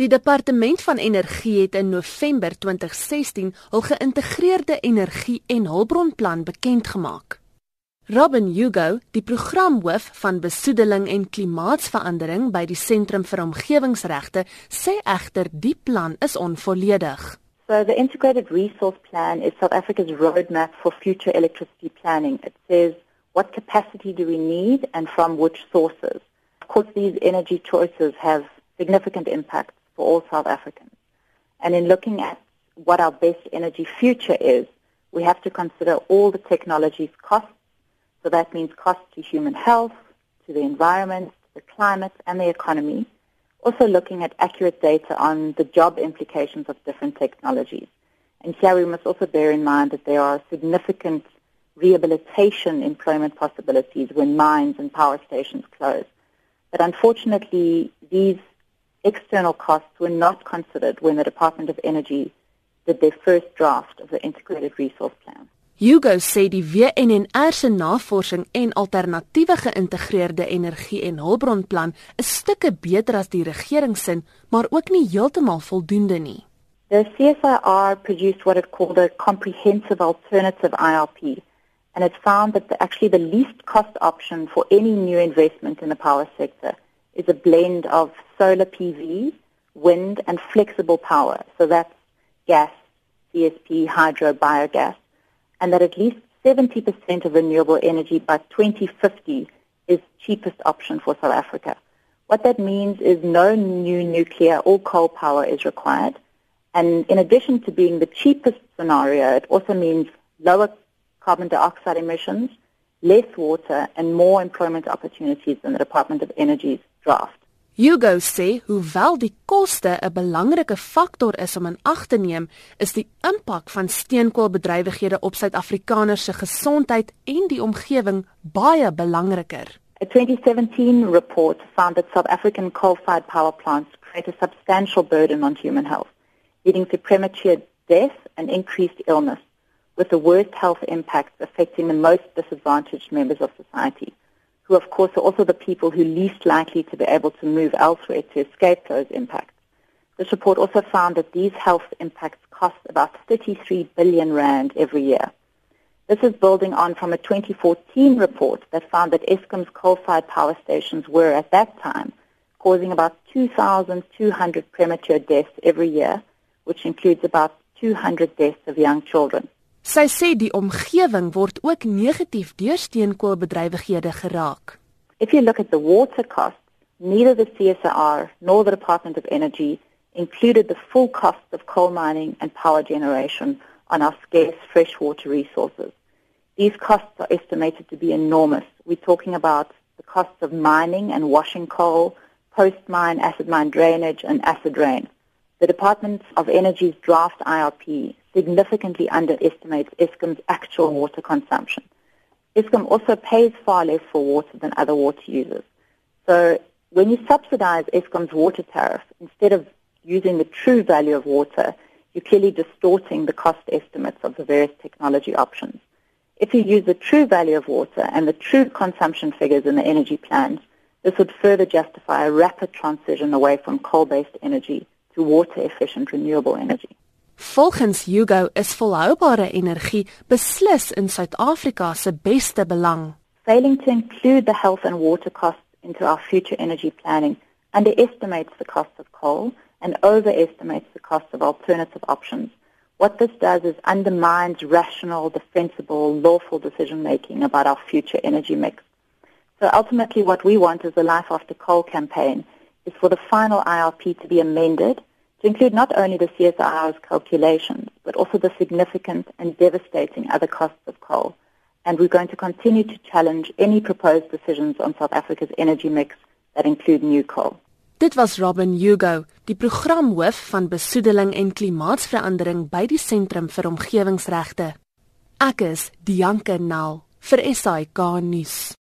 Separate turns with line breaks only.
Die Departement van Energie het in November 2016 hul geïntegreerde energie- en hulpbronplan bekend gemaak. Robin Hugo, die programhoof van besoedeling en klimaatsverandering by die Sentrum vir Omgewingsregte, sê egter die plan is onvolledig.
So the integrated resource plan is South Africa's roadmap for future electricity planning. It says what capacity do we need and from which sources. Of course, these energy choices have significant impacts for all South Africans. And in looking at what our best energy future is, we have to consider all the technology's costs So that means costs to human health, to the environment, to the climate, and the economy. Also looking at accurate data on the job implications of different technologies. And here we must also bear in mind that there are significant rehabilitation employment possibilities when mines and power stations close. But unfortunately, these external costs were not considered when the Department of Energy did their first draft of the Integrated Resource Plan.
Hugo sê die WNNR se navorsing en alternatiewe geïntegreerde energie en hulpbronplan is stukke beter as die regering se, maar ook nie heeltemal voldoende nie.
The CSIR produced what it called a comprehensive alternative IRP and it found that the, actually the least cost option for any new investment in the power sector is a blend of solar PV, wind and flexible power. So that's gas, CSP, hydro, biogas and that at least 70% of renewable energy by 2050 is cheapest option for South Africa. What that means is no new nuclear or coal power is required. And in addition to being the cheapest scenario, it also means lower carbon dioxide emissions, less water, and more employment opportunities than the Department of Energy's draft.
Hugo sê hoewel die koste 'n belangrike faktor is om in ag te neem, is die impak van steenkoolbedrywighede op Suid-Afrikaners se gesondheid en die omgewing baie belangriker.
A 2017 report found that South African coal-fired power plants create a substantial burden on human health, leading to premature death and increased illness, with the worst health impacts affecting the most disadvantaged members of society who of course are also the people who least likely to be able to move elsewhere to escape those impacts. This report also found that these health impacts cost about 33 billion rand every year. This is building on from a 2014 report that found that Eskom's coal-fired power stations were at that time causing about 2,200 premature deaths every year, which includes about 200 deaths of young children.
Sy sê die omgewing word ook negatief deur steenkoolbedrywighede geraak.
If you look at the water costs, neither the CSIR nor the Department of Energy included the full costs of coal mining and power generation on our scarce freshwater resources. These costs are estimated to be enormous. We're talking about the costs of mining and washing coal, post-mine acid mine drainage, and acid rain. The Department of Energy's draft IRP significantly underestimates Eskom's actual water consumption. Eskom also pays far less for water than other water users. So when you subsidize Eskom's water tariff, instead of using the true value of water, you're clearly distorting the cost estimates of the various technology options. If you use the true value of water and the true consumption figures in the energy plans, this would further justify a rapid transition away from coal-based energy to water-efficient renewable energy.
Volgens Hugo is volhoubare energie beslis in Suid-Afrika se beste belang.
Failing to include the health and water costs into our future energy planning underestimates the cost of coal and overestimates the cost of alternative options. What this does is undermines rational, defensible, lawful decision making about our future energy mix. So ultimately what we want as the Life After Coal campaign is for the final IRP to be amended to include not only the CSIR's calculations, but also the significant and devastating other costs of coal. And we're going to continue to challenge any proposed decisions on South Africa's energy mix that include new coal.
Dit was Robin Hugo, die programhoof van besoedeling en klimaatsverandering by die Sentrum vir Omgewingsregte. Ek is Dianke Nel vir SAK nuus.